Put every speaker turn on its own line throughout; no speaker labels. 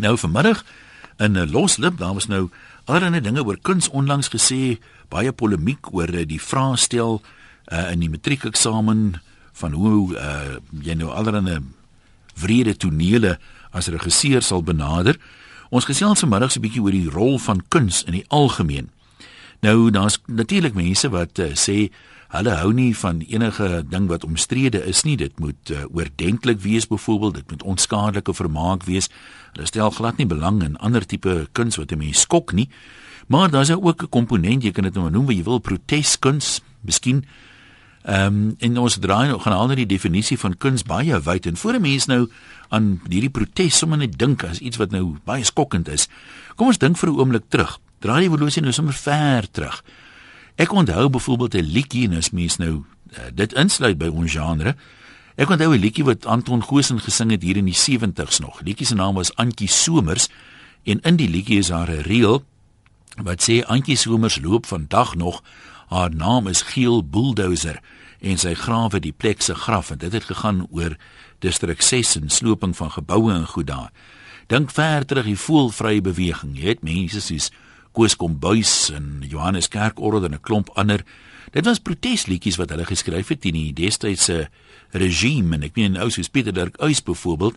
Nou vanmiddag in 'n loslip, daar was nou allerlei dinge oor kuns onlangs gesê, baie polemiek oor eh, die vraestel uh, in die matriekeksamen van hoe uh, jy nou allerlei wrede tonele as regisseur sal benader. Ons gesels vanmiddag so 'n bietjie oor die rol van kuns in die algemeen. Nou daar's natuurlik mense wat uh, sê hulle hou nie van enige ding wat omstrede is nie. Dit moet uh, oordentlik wees byvoorbeeld, dit moet onskadelike vermaak wees. Hulle stel glad nie belang in ander tipe kuns wat 'n mens skok nie. Maar daar's ook 'n komponent, jy kan dit nou noem wat jy wil, proteskuns, miskien Ehm um, en ons draai nou gaan al na die definisie van kuns baie wyd en voor 'n mens nou aan hierdie protes sommer net dink as iets wat nou baie skokkend is. Kom ons dink vir 'n oomblik terug. Draai die evolusie nou sommer ver terug. Ek onthou byvoorbeeld 'n liedjie en as mens nou uh, dit insluit by ons genre. Ek onthou 'n liedjie wat Anton Goosen gesing het hier in die 70's nog. Liedjie se naam was Antjie Somers en in die liedjie is daar 'n reël wat sê Antjie Somers loop vandag nog Haar naam is Geel Bulldozer en sy grawe die plek se graf en dit het gegaan oor distrik 6 en sloping van geboue en goed daar. Dink ver terug die voelvrye beweging. Jy het mense soos Koos Kombuis en Johannes Kerkorrel en 'n klomp ander. Dit was protesliedjies wat hulle geskryf het teen die destydse regime en ek meen ou soos Pieter Dirk Uys byvoorbeeld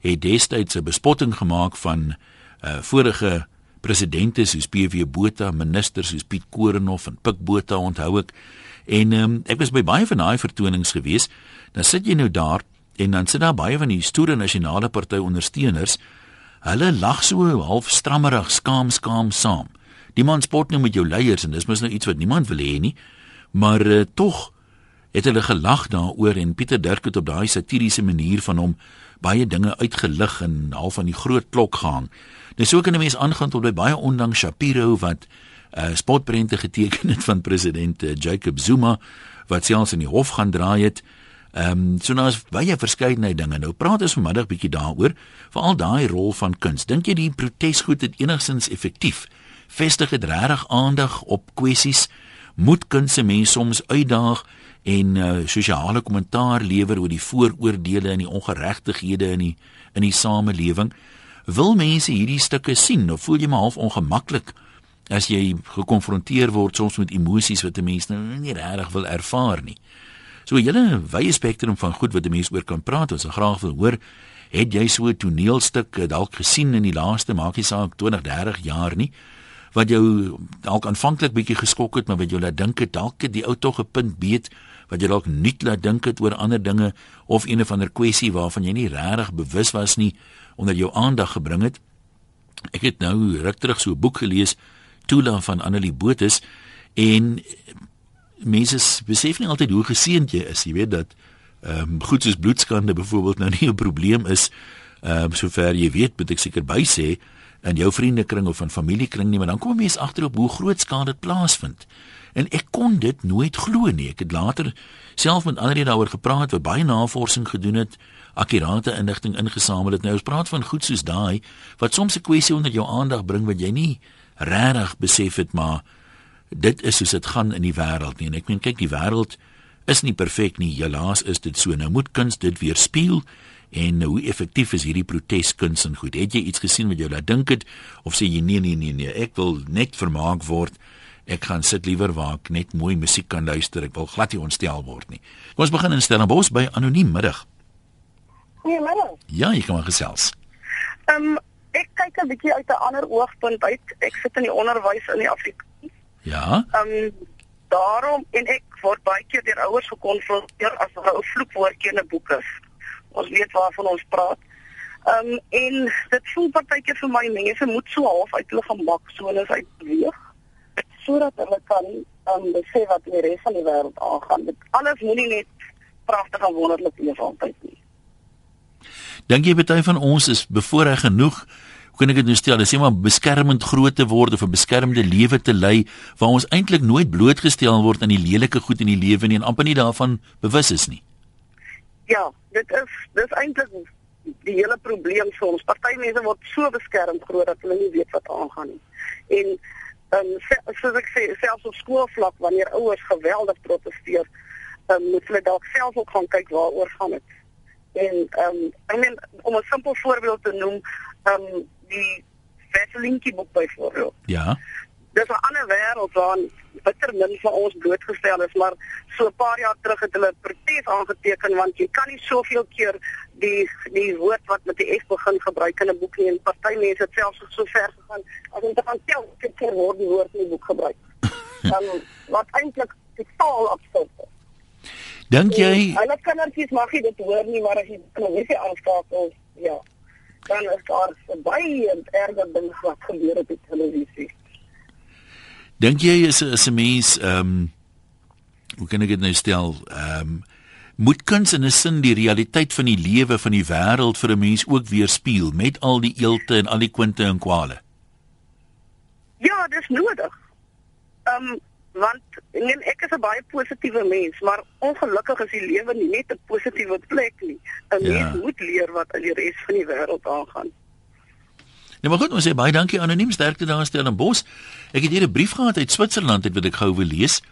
het destyds 'n bespotting gemaak van uh, vorige presidente soos PW Botha, ministers soos Piet Koornhof en Pik Botha onthou ek. En um, ek was by baie van daai vertonings gewees. Dan sit jy nou daar en dan sit daar baie van die stoere nasionale party ondersteuners. Hulle lag so half strammerig, skaam skaam saam. Die man spot nou met jou leiers en dis mos nou iets wat niemand wil hê nie. Maar uh, tog het hulle gelag daaroor en Pieter Dirk het op daai satiriese manier van hom baie dinge uitgelig en half aan die groot klok gehang. Nou so kan 'n mens aangaan tot by baie ondanks Shapiro wat uh, spotprente geteken het van president uh, Jacob Zuma wat selfs in die hof gaan draai het. Ehm um, so nou is baie verskeidenheid dinge. Nou praat ons vanmiddag bietjie daaroor, veral daai rol van kuns. Dink jy die protesgoed het enigstens effektief? Vestig dit regtig aandag op kwessies? Moet kuns se mense soms uitdaag en uh, sosiale kommentaar lewer oor die vooroordeele en die ongeregtighede in die in die samelewing? Wil mense hierdie stukke sien of voel jy maar half ongemaklik as jy gekonfronteer word soms met emosies wat 'n mens nou nie regtig wil ervaar nie. So 'n hele wye spektrum van goed wat 'n mens oor kan praat, ons graag wil hoor. Het jy so 'n toneelstuk eh, dalk gesien in die laaste maakie saak 20, 30 jaar nie? Wat jou dalk aanvanklik bietjie geskok het, maar wat jou laat dink het dalk het die ou tog 'n punt beet wat jy dalk nuut laat dink het oor ander dinge of een of ander kwessie waarvan jy nie regtig bewus was nie onder jou aandag gebring het. Ek het nou ruk terug so 'n boek gelees, Tula van Annelie Botus en mense besef nie altyd hoe geseënd jy is, jy weet dat ehm um, goed soos bloedskande byvoorbeeld nou nie 'n probleem is ehm um, sover jy weet, moet ek seker by sê in jou vriendekring of in familiekring nie, maar dan kom mense agterop hoe groot skade dit plaasvind. En ek kon dit nooit glo nie. Ek het later self met ander daaroor gepraat, wat baie navorsing gedoen het akkurate inligting ingesamel het. Nou ons praat van goed soos daai wat soms 'n kwessie onder jou aandag bring wat jy nie regtig besef het maar dit is soos dit gaan in die wêreld nie. En ek meen kyk die wêreld is nie perfek nie. Helaas is dit so. Nou moet kuns dit weer speel en nou, hoe effektief is hierdie proteskuns en goed. Het jy iets gesien wat jou laat dink het of sê jy nee nee nee nee, ek wil net vermaak word. Ek gaan sit liewer waar ek net mooi musiek kan luister. Ek wil glad nie ontstel word nie. Kom ons begin in Stellenbosch by anoniem middag.
Goeiemôre.
Ja, jy kan maar gesels.
Ehm um, ek kyk 'n bietjie uit 'n ander oogpunt uit. Ek sit in die onderwys in die Afrikaans.
Ja.
Ehm um, daarom en ek word baie keer deur ouers gekonfronteer as hulle 'n vloekwoordjie in 'n boek is. Ons weet waarvan ons praat. Ehm um, en dit voel partykeer vir my mense moet so half uit hulle gemak sones uitbeweeg sodat hulle kan ehm um, besef wat in die res van die wêreld aangaan. Dit alles moenie net pragtig en wonderlik wees altyd nie.
Dink jy baie van ons is bevoorreg genoeg? Kan ek dit nou stel? Dis net maar beskermend groot te word of 'n beskermde lewe te lei waar ons eintlik nooit blootgestel word aan die lelike goed in die lewe nie en amper nie daarvan bewus is nie.
Ja, dit is dis eintlik die hele probleem soms. Party mense word so beskermd groot dat hulle nie weet wat aangaan nie. En ehm um, soos ek sê, selfs op skoolvlak wanneer ouers geweldig proteseer, ehm um, moet hulle dalk self ook gaan kyk waaroor gaan dit. En ehm um, ek meen om 'n simpel voorbeeld te noem, ehm um, die Vaseline boek byvoorbeeld.
Ja.
Dis 'n ander wêreld waar bitter min van ons blootgestel is, maar so 'n paar jaar terug het hulle protes aangeteken want jy kan nie soveel keer die die woord wat met die F begin gebruik in 'n boek nie en party mense het selfs so ver gegaan as om te gaan tel hoeveel keer word die woord in die boek gebruik. Dan wat eintlik totaal absurd is.
Dink jy
Hulle kindertjies mag nie dit hoor nie, maar as jy kan nie aanskakel, ja. Dan is daar baie erger dinge wat gebeur op die televisie.
dink jy is is 'n mens ehm um, hoe kan ek dit nou stel? Ehm um, moet kuns in 'n sin die realiteit van die lewe van die wêreld vir 'n mens ook weerspieël met al die eelte en al die kwinte en kwale?
Ja, dis nodig. Ehm um, want nee, ek is 'n baie positiewe mens, maar ongelukkig is die lewe nie net 'n positiewe plek nie. 'n
Ja.
Mens moet leer wat in die res van die wêreld aangaan.
Nou maar goed, ons sê baie dankie anoniem sterkte daar in Stellenbosch. Ek het hier 'n brief gehad uit Switserland het wat ek gou wil lees.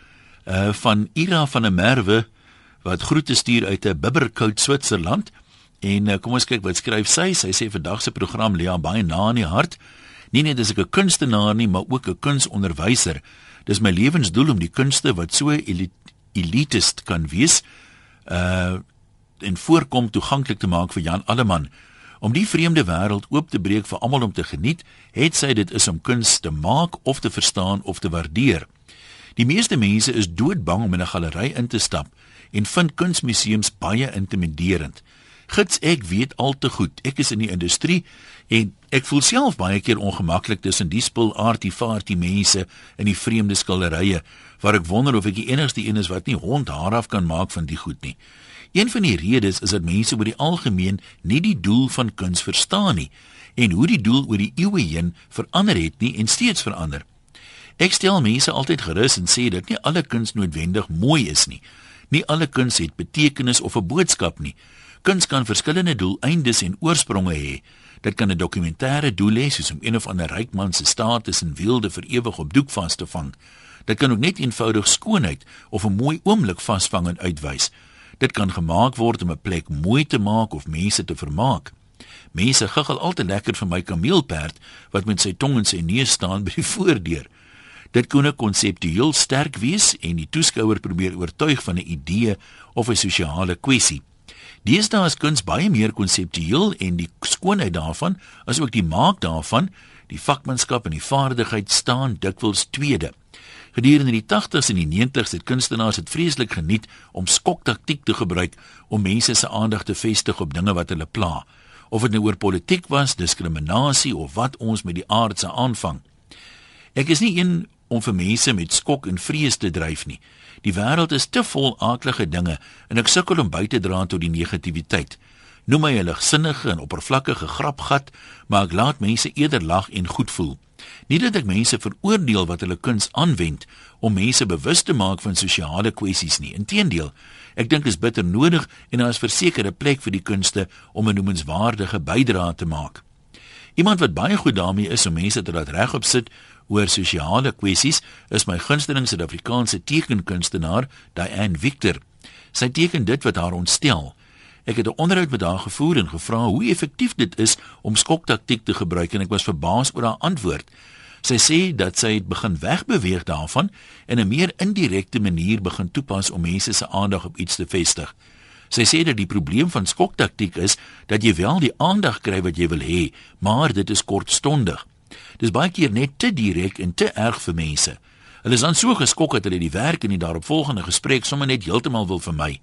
Uh van Ira van der Merwe wat groete stuur uit 'n Bibbercoat Switserland. En uh, kom ons kyk wat skryf sy. Sy sê vandag se program lê haar baie na in die hart. Nie net as ek 'n kunstenaar nie, maar ook 'n kunsonderwyser. Dis my lewensdoel om die kunste wat so elit elitist kan wees, uh en voorkom toeganklik te maak vir Jan Alleman. Om die vreemde wêreld oop te breek vir almal om te geniet, het sy dit is om kuns te maak of te verstaan of te waardeer. Die meeste mense is doodbang om in 'n galery in te stap en vind kunsmuseums baie intimiderend. Gits ek weet al te goed. Ek is in die industrie en ek voel self baie keer ongemaklik tussen die spul artifarty mense in die vreemde skilderye waar ek wonder of ek die enigste een is wat nie hond haar af kan maak van die goed nie. Een van die redes is dat mense oor die algemeen nie die doel van kuns verstaan nie en hoe die doel oor die eeue heen verander het nie en steeds verander. Ek stel mense altyd gerus en sê dat nie alle kuns noodwendig mooi is nie. Nie alle kuns het betekenis of 'n boodskap nie. Kuns kan verskillende doeleindes en oorspronge hê. Dit kan 'n dokumentêre doel hê soos om een of ander ryk man se status en wilde vir ewig op doek vas te vang. Dit kan ook net eenvoudig skoonheid of 'n mooi oomblik vasvang en uitwys. Dit kan gemaak word om 'n plek mooi te maak of mense te vermaak. Mense giggel altyd lekker vir my kameelperd wat met sy tong in sy neus staan by die voordeur. Dit kon 'n konseptueel sterk wees en die toeskouer probeer oortuig van 'n idee of 'n sosiale kwessie. Deesdae is kuns baie meer konseptueel en die skoonheid daarvan, asook die maak daarvan, die vakmanskap en die vaardigheid staan dikwels tweede. Gedurende die 80s en die 90s het kunstenaars dit vreeslik geniet om skoktaktiek te gebruik om mense se aandag te vestig op dinge wat hulle pla, of dit nou oor politiek was, diskriminasie of wat ons met die aardse aanvang. Ek is nie een om vir mense met skok en vrees te dryf nie. Die wêreld is te vol aaklige dinge en ek sukkel om by te dra tot die negativiteit. Noem my 'n ligsinnige en oppervlakkige grapgat, maar ek laat mense eerder lag en goed voel. Nie dat ek mense veroordeel wat hulle kuns aanwend om mense bewus te maak van sosiale kwessies nie. Inteendeel, ek dink dit is bitter nodig en daar is verseker 'n plek vir die kunste om 'n noemenswaardige bydrae te maak. Iemand wat baie goed daarmee is om mense te laat regop sit oor sosiale kwessies is my gunsteling Suid-Afrikaanse tekenkunstenaar, Diane Victor. Sy teken dit wat haar ontstel. Ek het 'n onderhoud met haar gevoer en gevra hoe effektief dit is om skoktaktiek te gebruik en ek was verbaas oor haar antwoord. Sy sê dat sy het begin wegbeweeg daarvan en 'n meer indirekte manier begin toepas om mense se aandag op iets te vestig. Sy sê dat die probleem van skoktaktiek is dat jy wel die aandag kry wat jy wil hê, maar dit is kortstondig. Dis baie keer net te direk en te erg vir mense. Hulle is dan so geskok dat hulle die werk en die daaropvolgende gesprek sommer net heeltemal wil vermy.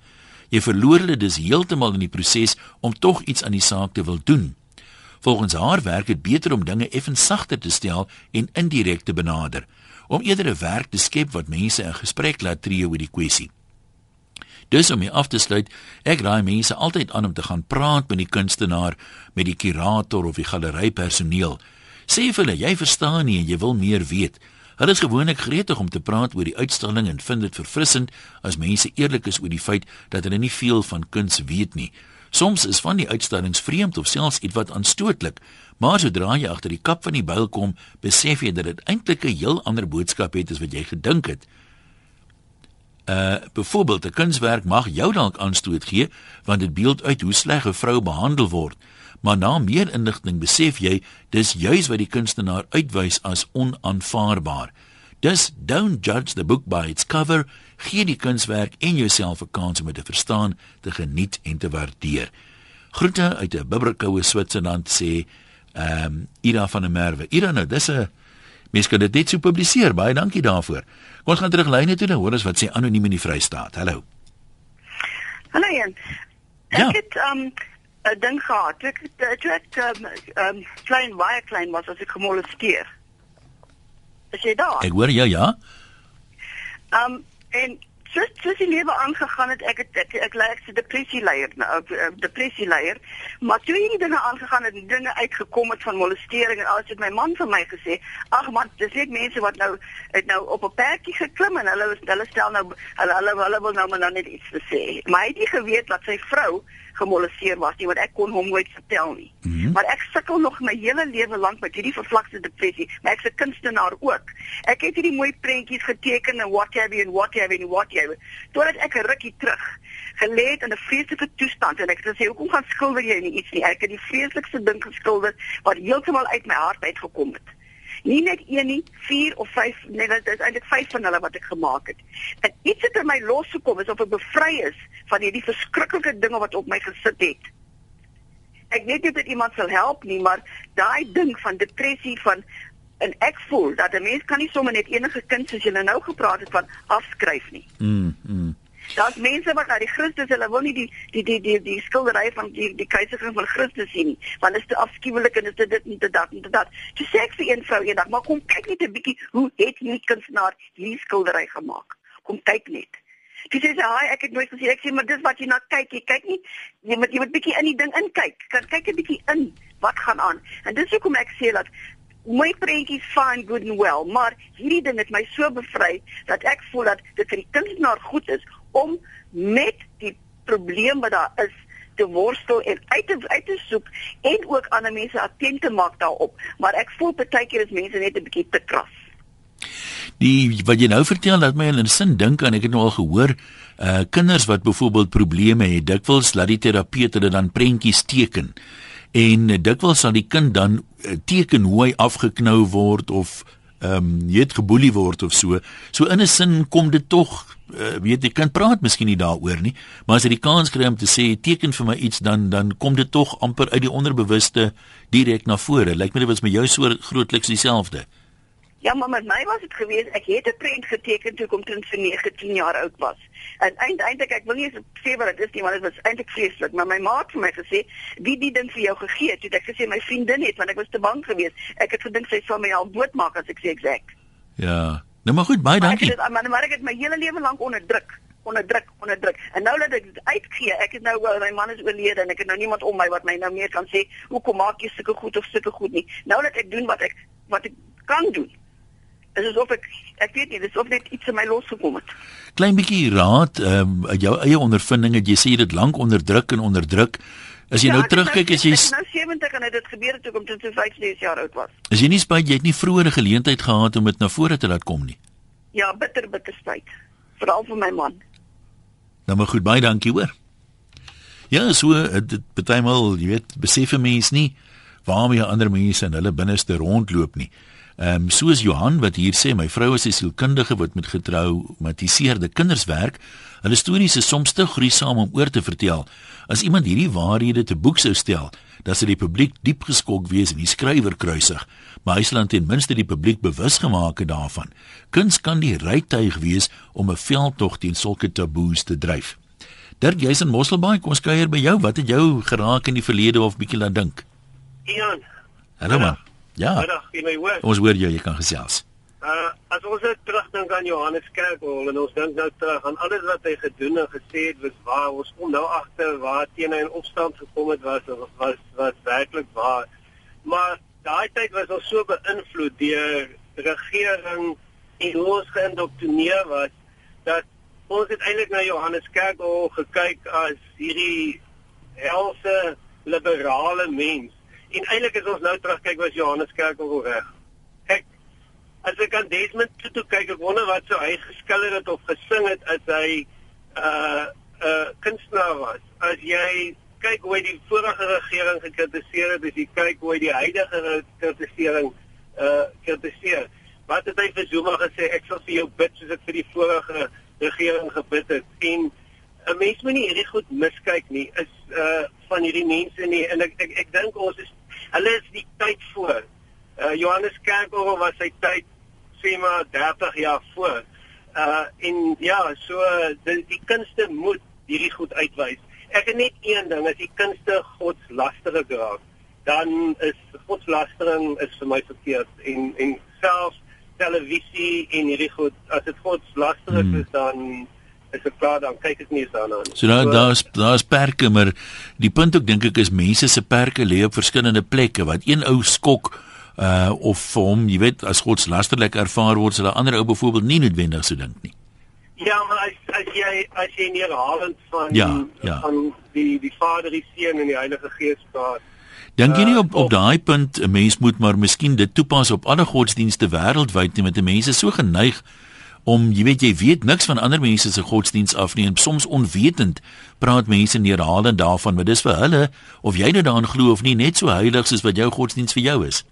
Jy verloor hulle dus heeltemal in die proses om tog iets aan die saak te wil doen. Volgens haar werk dit beter om dinge effens sagter te stel en indirek te benader, om eerder 'n werk te skep wat mense in gesprek laat tree oor die kwessie. Dus om hier af te sluit, ek raai mense altyd aan om te gaan praat met die kunstenaar, met die kurator of die galerypersoneel. Sê vir hulle jy verstaan nie en jy wil meer weet. Hulle is gewoonlik gretig om te praat oor die uitstalling en vind dit verfrissend as mense eerlik is oor die feit dat hulle nie veel van kuns weet nie. Soms is van die uitstallings vreemd of selfs ietwat aanstootlik, maar sodra jy agter die kap van die byl kom, besef jy dat dit eintlik 'n heel ander boodskap het as wat jy gedink het. Uh byvoorbeeld 'n kunswerk mag jou dalk aanstoot gee want dit beeld uit hoe sleg 'n vrou behandel word, maar na meer inligting besef jy dis juis wat die kunstenaar uitwys as onaanvaarbaar. Dus don't judge the book by its cover. Gee die kunswerk en jouself 'n kans om dit te verstaan, te geniet en te waardeer. Groete uit 'n bibberkoue Switserland sê ehm um, Ida van der Merwe. Ida nou, dis 'n mens kan dit net so publiseer. Baie dankie daarvoor. Kom ons gaan terug lyne toe en hoor ons wat sê anoniem in die Vrystaat. Hallo.
Hallo Jan. Ja. Ek het ehm um, 'n ding gehad. Ek het ek ehm um, klein baie klein was as ek gemolesteer. Is jy daar?
Ek hoor jou, ja.
Ehm um, en soos soos die lewe aangegaan het, ek het ek, ek lei ek se depressie leier, nou depressie leier. Maar toe hierdie dinge aangegaan het, die dinge uitgekom het van molestering en alles het my man vir my gesê, "Ag man, dis net mense wat nou het nou op 'n perdjie geklim en hulle hulle stel nou hulle hulle, hulle wil nou maar nou net iets sê." Maar hy het nie geweet dat sy vrou gemolesteer was nie want ek kon hom nooit vertel nie. Mm -hmm. Maar ek sukkel nog my hele lewe lank met hierdie vervlakte depressie, maar ek's 'n kunstenaar ook. Ek het hierdie mooi prentjies geteken en what have you and what have you and what have you. Totdat ek rukkie terug gelê het in 'n vreeslike toestand en ek het gesê hoekom gaan skilder jy nie iets nie? Ek het die vreeslikste ding geskilder wat heeltemal uit my hart uitgekom het nie net een nie, 4 of 5, nee, dit is eintlik 5 van hulle wat ek gemaak het. En iets het in my losgekom is of ek bevry is van hierdie verskriklike dinge wat op my gesit het. Ek weet nie dit iemand sal help nie, maar daai ding van depressie van en ek voel dat 'n mens kan nie sommer net enige kind soos jy nou gepraat het van afskryf nie.
Mm. mm.
Daar's mense wat na die Christus, hulle wil nie die die die die die skildery van die die keiserling van Christus sien nie, want dit is te afskuwelik en dit is dit nie te dat nie te dat. Jy sê ek vir een vrou eendag, maar kom kyk net 'n bietjie hoe het hierdie kunstenaar hierdie skildery gemaak. Kom kyk net. Sy sê sy, "Haai, ek het nooit gesien ek sê maar dis wat jy na kyk. Jy kyk nie jy moet jy moet bietjie in die ding inkyk. Kan kyk 'n bietjie in wat gaan aan." En dis hoekom ek sê dat my prentjies fine good and well, maar hierdie ding het my so bevry dat ek voel dat dit vir die kunstenaar goed is om met die probleem wat daar is te worstel en uit te uit te soek en ook ander mense attent te maak daarop. Maar ek voel baie keer is mense net 'n bietjie te kras.
Die wat jy nou vertel laat my in 'n sin dink aan ek het nou al gehoor uh kinders wat byvoorbeeld probleme het, dikwels laat die terapeut hulle dan prentjies teken. En uh, dikwels sal die kind dan uh, teken hoe hy afgeknou word of ehm um, jy het geboelie word of so. So in 'n sin kom dit tog uh, weet jy kan praat miskien nie daaroor nie, maar as jy die kans kry om te sê teken vir my iets dan dan kom dit tog amper uit die onderbewuste direk na vore. Lyk my dit was met jou so grootliks dieselfde.
Ja, maar met my was dit gewees ek het 'n prent geteken toe ek omtrent so 19 jaar oud was. En eintlik ek wil nie sê wat dit is nie, maar dit was eintlik vreeslik, maar my ma het vir my gesê, "Wie die ding vir jou gegee het?" Toe ek gesê my vriendin het, want ek was te bang geweest. Ek het gedink sy sal my al doodmaak as ek sê eksak.
Ja. Nou maar goed, baie dankie.
Maar, maar, maar ek het my hele lewe lank onderdruk, onderdruk, onderdruk. En nou dat ek dit uitgee, ek het nou my man is oorlede en ek het nou niemand om my wat my nou meer kan sê hoekom maak jy sulke goed of sulke goed nie. Nou dat ek doen wat ek wat ek kan doen. Dit is of ek ek weet nie, dis of net iets in my losgekom het.
Klein bietjie raad, ehm um, jou eie ondervindinge, jy sê jy dit lank onderdruk en onderdruk. As jy ja, nou terugkyk as jy
is nou 70 en dit gebeur het toe kom toe sy 15 jaar oud was.
As jy nie spyt jy het nie vroeër 'n geleentheid gehad om dit na vore te laat kom nie.
Ja, bitter bitter spyt. Veral vir my man.
Nou maar goed, baie dankie hoor. Ja, so dit partymal, jy weet, besef 'n mens nie waarmee ander mense in hulle binneste rondloop nie. Ehm um, soos Johan wat hier sê my vrou is 'n sielkundige wat met getraumatiseerde kinders werk. Hulle stories is soms te gruisam om oor te vertel. As iemand hierdie waarhede te boek sou stel, dan sou die publiek diep geskok wees en die skrywer kruisig. Maar hy sal ten minste die publiek bewus gemaak het daarvan. Kuns kan die rytuig wees om 'n veldtog teen sulke taboes te dryf. Dirk, jy's in Mosselbaai, kom ons kuier by jou. Wat het jou geraak in die verlede of bietjie laat dink?
Ian.
Hallo man. Ja.
Middag, jy my hoor.
Ons hoor jou, jy kan gesels.
Uh as ons net terugdink aan Johannes Kerkhol en ons dink nou terug aan alles wat hy gedoen en gesê het, was waar ons kom nou agter waar teen hy in opstand gekom het was was was werklik waar. Maar daai tyd was ons so beïnvloed deur regering en hoe ons geïndoktrineer was dat ons het eintlik na Johannes Kerkhol gekyk as hierdie helse liberale mens En eintlik as ons nou terugkyk was Johannes Kerkel reg. Ek as ek aan Desmond Tutu kyk, ek wonder wat sou hy geskilder het of gesing het as hy 'n uh, 'n uh, kunstenaar was. As jy kyk hoe hy die vorige regering gekritiseer het, as jy kyk hoe hy die huidige kritisering uh kritiseer. Wat het hy vir Zuma gesê? Ek sal vir jou bid soos ek vir die vorige regering gebid het. En 'n mens moet nie hierdie goed miskyk nie. Is uh van hierdie mense nie en ek ek ek dink ons is hulle is die tyd voor. Uh Johannes Kerkhoff was sy tyd sê maar 30 jaar voor. Uh en ja, so die, die kunste moet hierdie goed uitwys. Ek het net een ding, as die kunste godslasterig raak, dan is godslastering is vir my verkeerd en en selfs televisie en hierdie goed, as dit godslasterig hmm. is dan is dit klaar dan kyk ek nie daarna nie.
So daar daar's daar's perke maar die punt ook dink ek is mense se perke lê op verskillende plekke wat een ou skok uh of vir hom, jy weet, as godslasterlik ervaar word, sal 'n ander ou byvoorbeeld nie noodwendig so dink nie.
Ja, maar as as jy as jy nie herhalend van
ja, ja.
van die die Vader, die Seun en die Heilige Gees praat.
Dink jy nie op op daai punt 'n mens moet maar miskien dit toepas op alle godsdienste wêreldwyd nie met die mense so geneig om jy weet jy weet niks van ander mense se godsdiens af nie en soms onwetend praat mense neerhalend daarvan maar dis vir hulle of jy nou daaraan glo of nie net so heilig soos wat jou godsdiens vir jou is.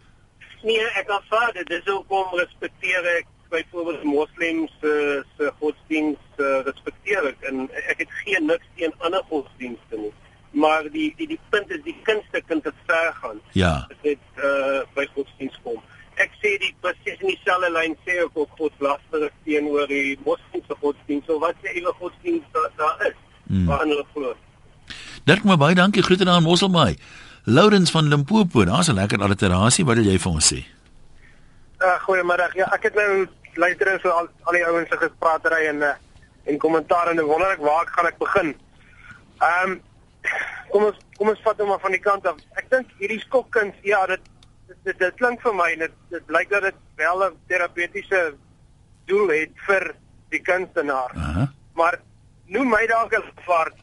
Nee, ek aanvaar dit. Dis ook om respekteer ek byvoorbeeld moslems se se godsdiens uh, respekteer ek en ek het geen niks teen ander godsdienste nie. Maar die die die punt is die kunste kan te ver gaan.
Ja.
Dit uh by godsdiens kom. Ek sê die presies in dieselfde lyn sê ek ook godslasterig teenoor die moslimse godsdiens. So wat sê julle godsdiens daar da is? Hmm. Waar hulle glo.
Dirk, maar baie dankie. Groete aan Mosselbaai. Lourens van Limpopo, daar's 'n lekker alliterasie. Wat wil jy vir ons sê?
Uh, Goeiemôre. Ja, ek het nou luister so al, al die ouens se gespraatery en uh, en kommentaar en wonder ek waar ek gaan ek begin. Ehm um, kom ons kom ons vat hom maar van die kant af. Ek dink hierdie skokkuns, ja, dit dit, dit dit klink vir my dit dit blyk dat dit wel 'n terapeutiese doel het vir die kunstenaar.
Uh -huh.
Maar noem my dalk 'n vaart.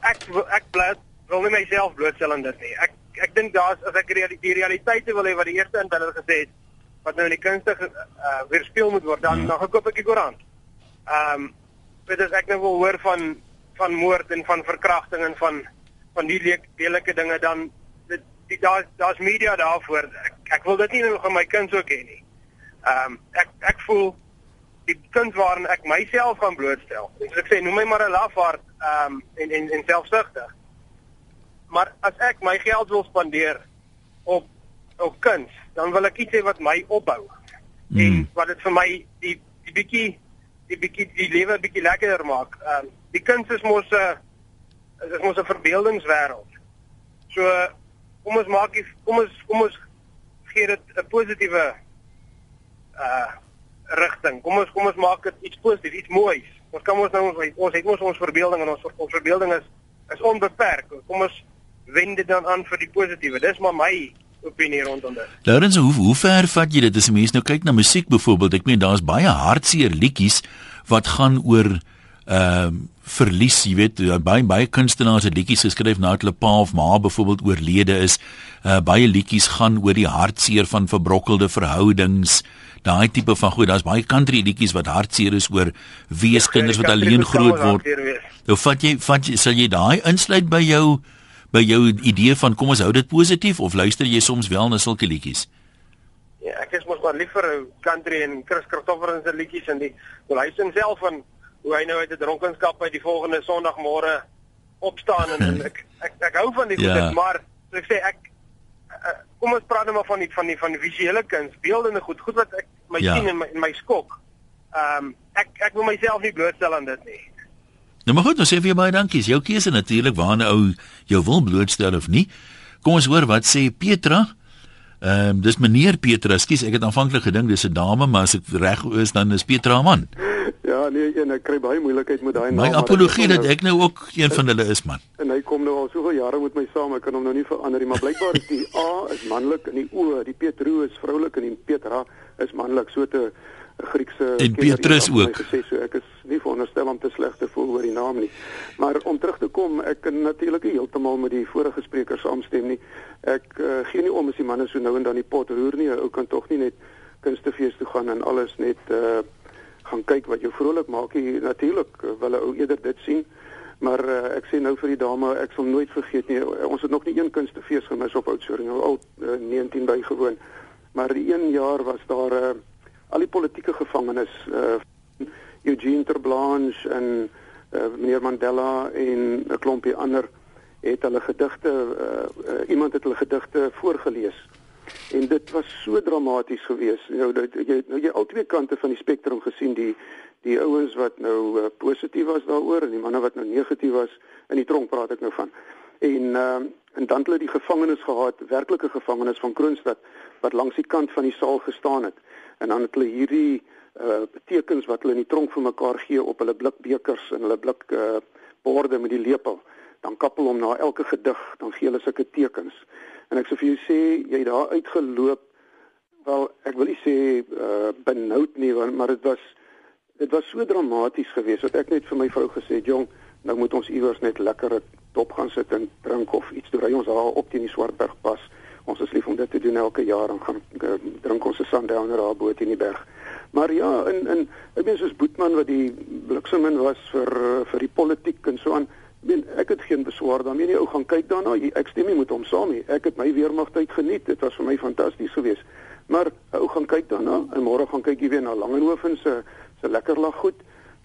Ek ek bly wil nie myself blootstel aan dit nie. Ek ek dink daar's as ek reali die realiteite wil hê wat die eerste inbeller gesê het wat nou in die kunste uh, weerspieël moet word dan hmm. dan koop ek die koerant. Ehm um, weet as ek nou wil hoor van van moord en van verkrachting en van van die lelike dinge dan dit daar's daar's media daarvoor. Ek, ek wil dit nie nog aan my kinders ook hê nie. Ehm um, ek ek voel die kuns waarin ek myself gaan blootstel. Soos ek sê, noem my maar 'n lafaard ehm um, en en en selfsugtig. Maar as ek my geld wil spandeer op op kuns, dan wil ek iets hê wat my opbou. Mm. En wat dit vir my die die bietjie die bietjie die lewe bietjie lekkerder maak. Ehm um, die kuns is mos 'n is mos 'n verbeeldingswêreld. So kom ons maak die kom ons kom ons gee dit 'n positiewe uh rigting. Kom ons kom ons maak dit iets positief, iets moois. Ons kan ons nou ons ons het mos ons verbeelding en ons ons verbeelding is is onbeperk. Kom ons wend dit dan aan vir die positiewe. Dis maar my opinie rondom dit.
Laurens, hoe hoe ver vat jy dit as 'n mens nou kyk na musiek byvoorbeeld? Ek meen daar's baie hartseer liedjies wat gaan oor ehm uh, verlies, jy weet, baie baie kunstenaars het liedjies geskryf nadat hulle pa of ma byvoorbeeld oorlede is. Uh baie liedjies gaan oor die hartseer van verbrokkelde verhoudings. Daai tipe van goed, daar's baie country liedjies wat hartseer is oor weeskinders wat alleen groot word. Nou vat jy vat jy sal jy daai insluit by jou by jou idee van kom ons hou dit positief of luister jy soms wel na sulke liedjies?
Ja, ek is mos maar liever country en Chris Christopher se liedjies en die luister self van hoe hy nou uit 'n dronkenskap by die volgende Sondagmôre opstaan en, en ek, ek ek hou van die ja. goed, maar so ek sê ek uh, kom ons praat nou maar van die van die van die visuele kuns, beeldende goed, goed wat ek my ja. sien en my, my skok. Ehm um, ek ek wil myself nie blootstel aan dit nie.
Nou maar goed, ons sê vir jou baie dankie. Jou keuse natuurlik waar 'n ou jou wil blootstel of nie. Kom ons hoor wat sê Petra. Ehm um, dis meneer Petra. Skus, ek het aanvanklik gedink dis 'n dame, maar as ek reg is dan is Petra 'n man.
Ja, nee, en ek kry baie moeilikheid met daai naam.
My apologie dat ek nou ook een van hulle is, man.
En hy kom nou al soveel jare met my saam, ek kan hom nou nie verander nie, maar blykbaar is die A is manlik en die O, die Petro is vroulik en die Petra is manlik. So te Griekse
en Petrus ook.
Gesê so ek is nie veronderstel om te sleg te voel oor die naam nie. Maar om terug te kom, ek kan natuurlik heeltemal met die vorige spreker saamstem nie. Ek uh, gee nie om as die manne so nou en dan die pot roer nie. Ou kan tog nie net kunstefees toe gaan en alles net uh gaan kyk wat jou vrolik maak. Natuurlik wil 'n ou eerder dit sien. Maar uh, ek sê nou vir die dame, ek sal nooit vergeet nie. Ons het nog nie een kunstefees gemis op Oudtshoorn nie. Al uh, 19 bygewoon. Maar die een jaar was daar 'n uh, al die politieke gevangenes uh Eugene Terblanche en uh, meneer Mandela en 'n klompie ander het hulle gedigte uh, uh, iemand het hulle gedigte voorgeles. En dit was so dramaties geweest. Nou dat jy nou jy al twee kante van die spektrum gesien die die ouens wat nou uh, positief was daaroor en die manne wat nou negatief was in die tronk praat ek nou van. En uh, en dan het hulle die gevangenes gehad, werklike gevangenes van Kroonstad wat langs die kant van die saal gestaan het. En dan het hulle hierdie uh tekens wat hulle in die tronk vir mekaar gee op hulle blikbekers en hulle blik uh borde met die lepel. Dan kappel hom na elke gedig dan gee hulle sulke tekens. En ek sê vir jou sê jy daar uitgeloop wel ek wil nie sê uh benoud nie maar dit was dit was so dramaties geweest dat ek net vir my vrou gesê jong nou moet ons iewers net lekker dop gaan sit en drink of iets doen ry ons daar op teen die Swartberg pas ons is lief om dit te doen elke jaar en gaan uh, drink ons se sundowner daar bo teen die berg. Maar ja, in in ek meen soos Boetman wat die bliksemin was vir uh, vir die politiek en so aan. Ek meen ek het geen beswaar daarmee nie. Ou gaan kyk daarna. Ek stem nie met hom saam nie. Ek het my weermagtyd geniet. Dit was vir my fantasties geweest. Maar ou gaan kyk daarna en môre gaan kyk jy weer na Langehoven se se lekker lag goed.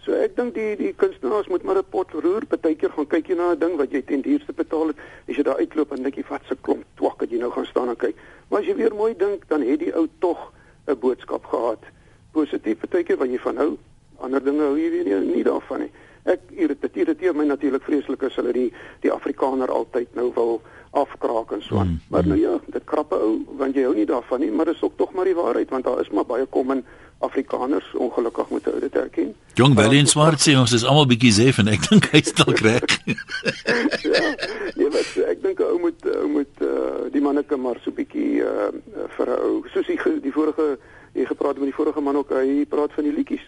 So ek dink die die kunstenaars moet maar 'n pot roer, partykeer gaan kyk jy na 'n ding wat jy ten duurste betaal het. As jy daar uitloop en dink jy wat se klomp twak het jy nou gaan staan en kyk. Maar as jy weer mooi dink, dan het die ou tog 'n boodskap gehad. Positief partykeer wat jy van hou, ander dinge hou jy nie, nie daarvan nie. Ek irriteer my natuurlik vreeslik as hulle die die Afrikaner altyd nou wil afkraak en so aan. Mm, maar nou ja, dit krappe ou want jy hou nie daarvan nie, maar dit is ook tog maar die waarheid want daar is maar baie kom in Afrikaners ongelukkig moet dit erken.
Jong Bellin swart sê ons is almal bietjie sef en ek dink hy stel reg.
ja, nee, wat, ek dink ou moet ou moet uh, die manneke maar so bietjie uh, vir 'n ou soos die die vorige jy gepraat met die vorige man ook hy praat van die liedjies.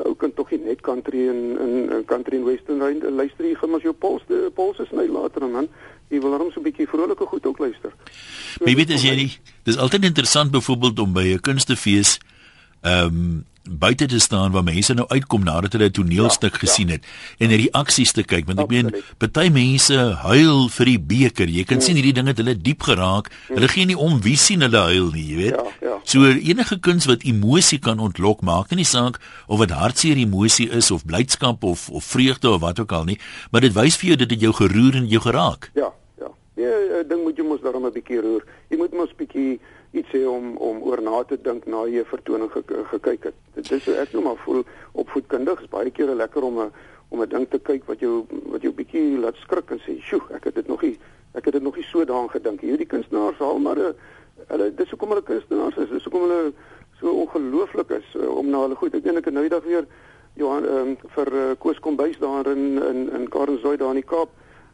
Ou kan tog nie net country en in in country en western ryn luister jy gaan as jou pols pols is net later man. Jy wil hom so 'n bietjie vrolike goed ook luister.
So, Wie weet as jy nie, dis altyd interessant byvoorbeeld om by 'n kunstefees ehm um, buite te staan waar mense nou uitkom nadat hulle 'n toneelstuk ja, gesien ja. het en die reaksies te kyk want ek meen party mense huil vir die beker jy kan mm. sien hierdie dinge het hulle diep geraak mm. hulle gee nie om wie sien hulle huil nie jy weet ja, ja. so enige kuns wat emosie kan ontlok maak nie saak of dit hartseer emosie is of blydskap of of vreugde of wat ook al nie maar dit wys vir jou dat dit jou geroer en jou geraak
ja ja nee ding moet jy mos daarom 'n bietjie roer jy moet mos bietjie iets hê om om oor na te dink na jy vertoning ge, gekyk het. Dit is so ek nou maar voel opvoedkundig is baie kere lekker om 'n om 'n ding te kyk wat jou wat jou bietjie laat skrik en sê, "Sjoe, ek het dit nog nie ek het dit nog nie so daaraan gedink." Hierdie kunstenaars haal maar 'n hulle dis hoekom hulle kunstenaars is. Dis hoekom hulle so ongelooflik is uh, om na hulle goed. Ek dink ek nou eendag weer Johan um, vir uh, Koos Kombuis daar in in in Karensdorp daar in die Kaap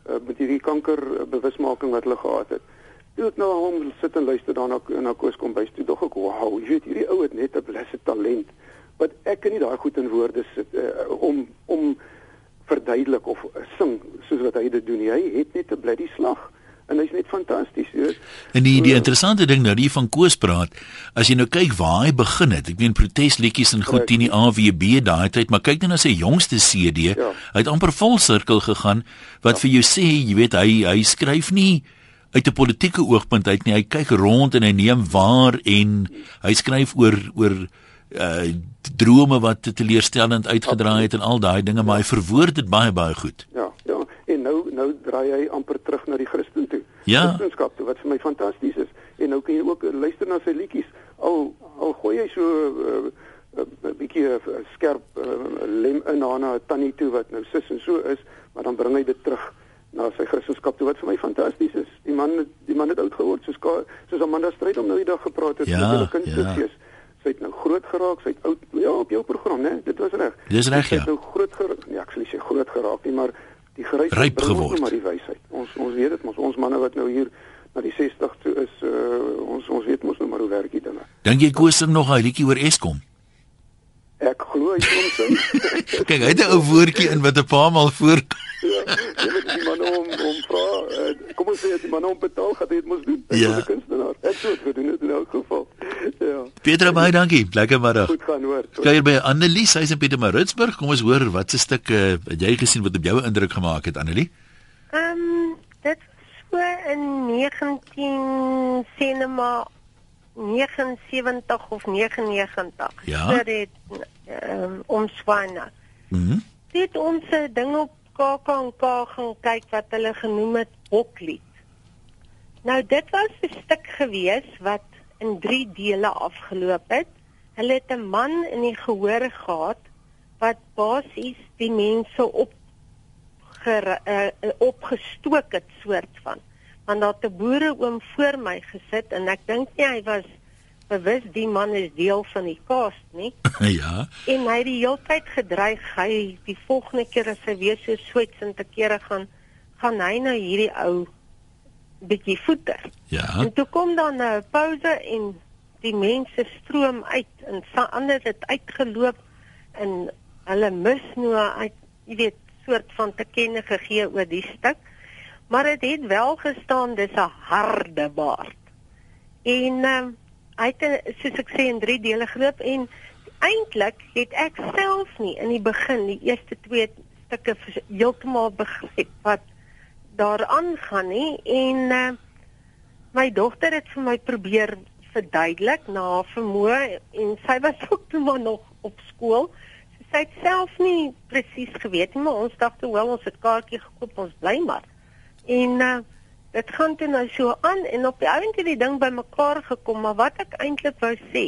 uh, met hierdie kanker bewusmaking wat hulle gehad het. Toe ek nou hom sit en luister daarna na Koos kom bys toe dog ek wow, jy weet hierdie ou het net 'n blesse talent wat ek kan nie daai goed in woorde sit uh, om om verduidelik of uh, sing soos wat hy dit doen. Hy het net 'n bloody slag en hy's net fantasties, jy weet.
En die die interessante ding nou die van Koos praat, as jy nou kyk waar hy begin het. Ek meen protesliedjies en goed teen die AWB daai tyd, maar kyk net na sy jongste CD. Ja. Hy het amper vol sirkel gegaan wat ja. vir jou sê, jy weet hy hy skryf nie uit 'n politieke oogpunt uit nie. Hy kyk rond en hy neem waar en hy skryf oor oor uh drome wat teleurstellend uitgedraai het en al daai dinge, maar hy verwoord dit baie baie goed.
Ja, ja. En nou nou draai hy amper terug na die Christen toe.
Ja.
Christenskap toe wat vir my fantasties is. En nou kan jy ook luister na sy liedjies. Al al gooi hy so 'n uh, uh, bietjie uh, skerp uh, lem in haar na tannie toe wat nou sis en so is, maar dan bring hy dit terug na sy Christendom toe wat vir my fantasties is. Die man die man het oud geword soos soos Amanda stryd om nou die dag gepraat het
ja,
met hulle kinderfees. Ja. Sy het nou groot geraak, sy het oud ja op jou program, né? Dit was reg.
Dis reg ja.
Sy het nou groot geraak. Ja, ek sê sy groot geraak nie, maar die
gryp geword.
Maar die wysheid. Ons ons weet dit mos ons manne wat nou hier na die 60 toe is, uh, ons ons weet mos nou maar hoe werk dit dinge.
Dink jy Koos sing nog 'n liedjie oor Eskom?
Ek glo hy kom sing.
Kyk, hy het 'n ou woordjie in wat 'n paar maal voor.
Ja, jy weet die man om om vra, uh, kom ons sê as die man om betaal, gaan dit mos doen.
Ja.
Ek is 'n kunstenaar. Ek sou dit doen in elk geval. Ja.
Petra baie dankie. Lekker middag.
Goed gaan hoor.
Kuier by Annelie, sy's in Pietermaritzburg. Kom ons hoor wat se stuk uh, het jy gesien wat op jou indruk gemaak het Annelie?
Ehm um, dit was so in 19 cinema 79 of 99.
Ja.
Dit het ehm um, ons Swana.
Mhm. Mm
Dit ons 'n ding op KAKNK gaan kyk wat hulle genoem het Hoklied. Nou dit was 'n stuk gewees wat in 3 dele afgeloop het. Hulle het 'n man in die gehoor gehad wat basies die mense op ger, uh, opgestook het soort van. Want daar 'n boere oom voor my gesit en ek dink nie hy was bewus die man is deel van die cast nie.
ja.
En hy het die hele tyd gedreig hy die volgende keer as hy weer so swets en te kere gaan gaan hy nou hierdie ou bietjie voeter.
Ja.
En toe kom dan 'n pouse en die mense stroom uit en sa- ander het uitgeloop en hulle mis nou uit jy weet soort van te kenne gegee oor die stuk. Maar dit het, het wel gestaan dis 'n harde baard. En ehm hy het soos ek sê in drie dele geloop en eintlik het ek self nie in die begin die eerste twee stukke heeltemal begryp wat daar aangaan nie en uh, my dogter het vir my probeer verduidelik na haar vermoë en sy was ook toe maar nog op skool. So sy het self nie presies geweet nie, maar ons dacht toe wel ons het kaartjie gekoop, ons bly maar. En uh, dit gaan toe nou so aan en op die ount het die ding bymekaar gekom, maar wat ek eintlik wou sê,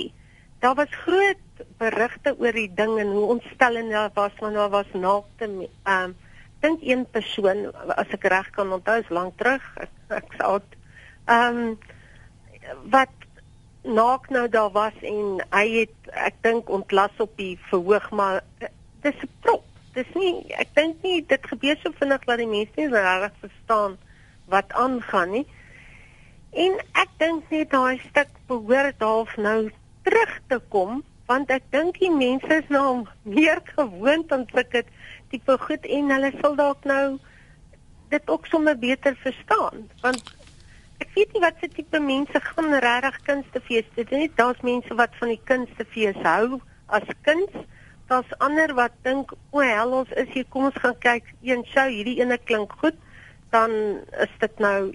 daar was groot berigte oor die ding en hoe ontstellend daar was, want daar was naakte ehm um, dink een persoon as ek reg kan onthou is lank terug, ek, ek's oud. Ehm um, wat naak nou daar was en hy het ek dink ontlas op die verhoog maar eh, dis 'n prop. Dis nie ek dink nie dit gebeur so vinnig dat die mense nie reg verstaan wat aangaan nie. En ek dink net daai stuk behoort half nou terug te kom want ek dink die mense is nou meer gewoond aan sulke tipe goed en hulle sal dalk nou dit ook sommer beter verstaan want ek weet nie wat se tipe mense gaan regtig kunstefees dit net daar's mense wat van die kunstefees hou as kuns. Daar's ander wat dink o hel ons is hier kom ons gaan kyk een show hierdie ene klink goed dan is dit nou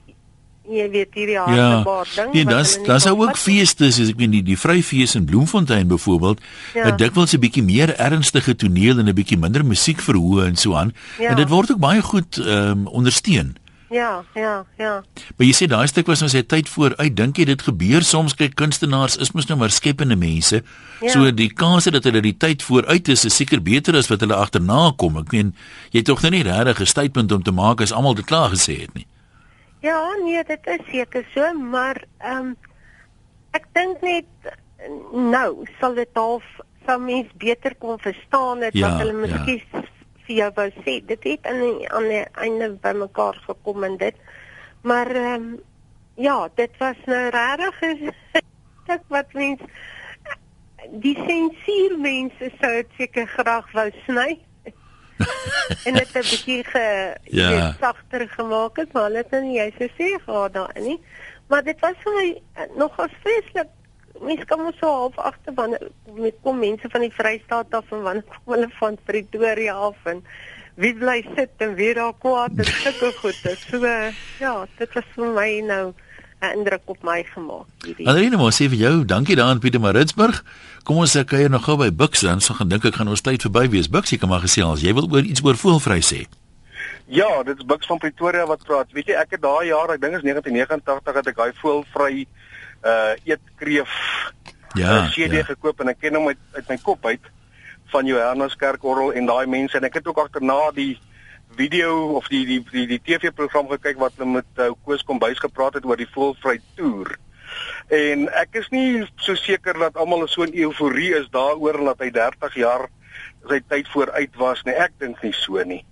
jy weet hierdie harde
Ja.
baard ding
Nee,
wat
daar's
hulle nie
daar's
wil
ook feeste, soos ek weet die die Vryfees in Bloemfontein byvoorbeeld,
Ja.
het dikwels 'n bietjie meer ernstige toneel en 'n bietjie minder musiek verhoog en so aan.
Ja.
En dit word ook baie goed ehm um, ondersteun.
Ja ja ja
Maar jy sê daai stuk was nou sy tyd vooruit. Dink jy dit gebeur soms kyk kunstenaars is mos nou maar skepende mense.
Ja.
So die kans dat hulle die tyd vooruit is, is seker beter as wat hulle agterna kom. Ek meen, jy het tog nou nie regtig 'n statement om te maak as almal dit klaar gesê het nie.
Ja, nee, dit is seker so, maar ehm um, ek dink net nou sal dit half sou mens beter kon verstaan het
Ja,
wat hulle
ja.
Vir jou wou sê. Dit het aan die aan die einde bymekaar gekom en dit. Maar ehm um, ja, dit was nou regtig 'n stuk wat mens die sensuurmense sou dit seker graag wou sny. en dit 'n bietjie ge
Ja.
sagter gemaak het, maar hulle het nou nie jy sê sê gehad daarin nie. Maar dit was vir my eh, nogals vreeslik. Mense kan mos so half agter wanneer met kom mense van die Vrystaat af en wanneer kom hulle van Pretoria af en wie bly sit en wie raak kwaad en sulke goede. So eh, ja, dit was vir my nou 'n indruk op my gemaak hierdie.
Adelina, maar sê vir jou, dankie daar in Pietermaritzburg. Kom ons ek kuier nog gou by Bux dan, so gaan dink ek gaan ons tyd verby wees. Bux, jy kan maar gesels. Jy wil oor iets oor voelvry sê.
Ja, dit is Bux van Pretoria wat praat. Weet jy, ek het daai jaar, ek dink is 1989 het ek daai voelvry uh eetkreef
Ja.
uh, CD
ja.
gekoop en ek ken hom uit, uit my kop uit van Johannes Kerkorrel en daai mense en ek het ook agterna die video of die die die, die TV-program gekyk wat hulle met uh, Koos Kombuis gepraat het oor die voelvry toer. En ek is nie so seker dat almal so 'n euforie is daaroor dat hy 30 jaar sy tyd vooruit was nie. Ek dink nie so nie.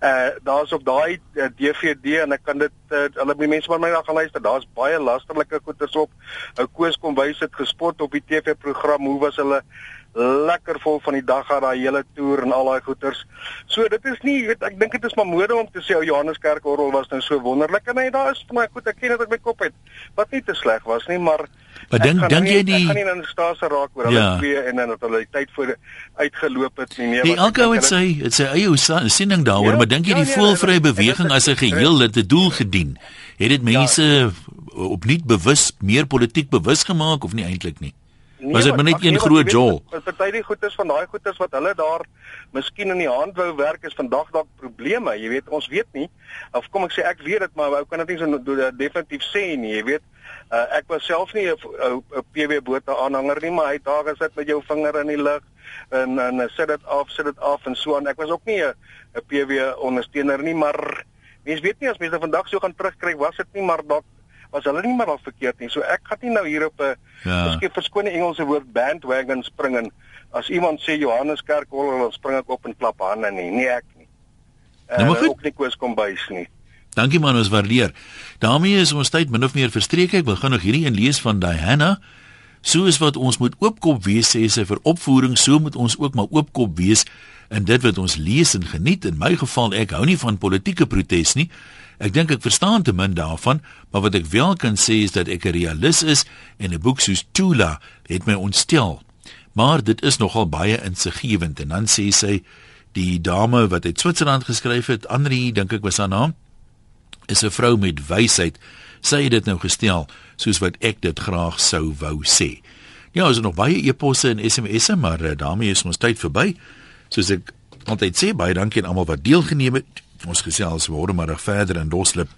Uh daar's op daai uh, DVD en ek kan dit uh, hulle die mense van my gaan luister. Daar's baie lasterlike goeters op. Ou Koos kom wys dit gespot op die TV-program. Hoe was hulle lekker vol van die dag gehad daai hele toer en al daai goeters. So dit is nie, weet ek dink dit is maar mode om te sê ou Johanneskerk orgel was nou so wonderlik en hy daar is my goed, ek ken dit uit my kop uit. Wat nie te sleg was nie, maar
Maar dink dink jy die
Ek gaan nie in die staatse raak oor hulle ja. twee en dan dat hulle die tyd voor uitgeloop het nie. Nee,
die elke ou het sy het sy eie siening daaroor, ja, maar dink jy ja, die ja, voelvrye beweging as 'n geheel het 'n doel gedien? Het dit mense ja. opnuut bewus meer politiek bewus gemaak of nie eintlik nie? Nee, was dit maar net een nee, groot jol?
Party die goeders van daai goeders wat hulle daar miskien in die hand wou werk is vandag dalk probleme, jy weet, ons weet nie. Of kom ek sê ek weet dit, maar ou kan dit nie so definitief sê nie, jy weet. Uh, ek was self nie 'n PW bote aanhanger nie, maar hy daar gesit met jou vinger in die lug en en sit dit af, sit dit af en so aan. Ek was ook nie 'n PW ondersteuner nie, maar mens weet nie as mense vandag so gaan terugkry, was dit nie maar dalk was hulle nie maar al verkeerd nie. So ek gaan nie nou hier op 'n ja. miskien verskone Engelse woord bandwagon spring en as iemand sê Johannes Kerk hol, dan spring ek op en klap hande nie. Nee ek nie. Nou, uh, ook nie koes kom bys nie.
Dankie man, ons waardeer. daarmee is ons tyd min of meer verstreek. Ek wil gou nog hierdie een lees van Diana. Soos wat ons moet oopkop wees sê sy vir opvoering, so moet ons ook maar oopkop wees in dit wat ons lees en geniet. In my geval, ek hou nie van politieke protes nie. Ek dink ek verstaan te min daarvan, maar wat ek wel kan sê is dat ek 'n realist is en 'n boek soos Tula het my ontstel. Maar dit is nogal baie insiggewend en dan sê sy die dame wat uit Switserland geskryf het, Andri, dink ek was haar naam is 'n vrou met wysheid. Sy het dit nou gestel soos wat ek dit graag sou wou sê. Ja, ons het nog baie e-posse en SMS'e, maar uh, daarmee is ons tyd verby. Soos ek altyd sê, baie dankie aan almal wat deelgeneem het. Ons gesels môre maar verder in Doslip.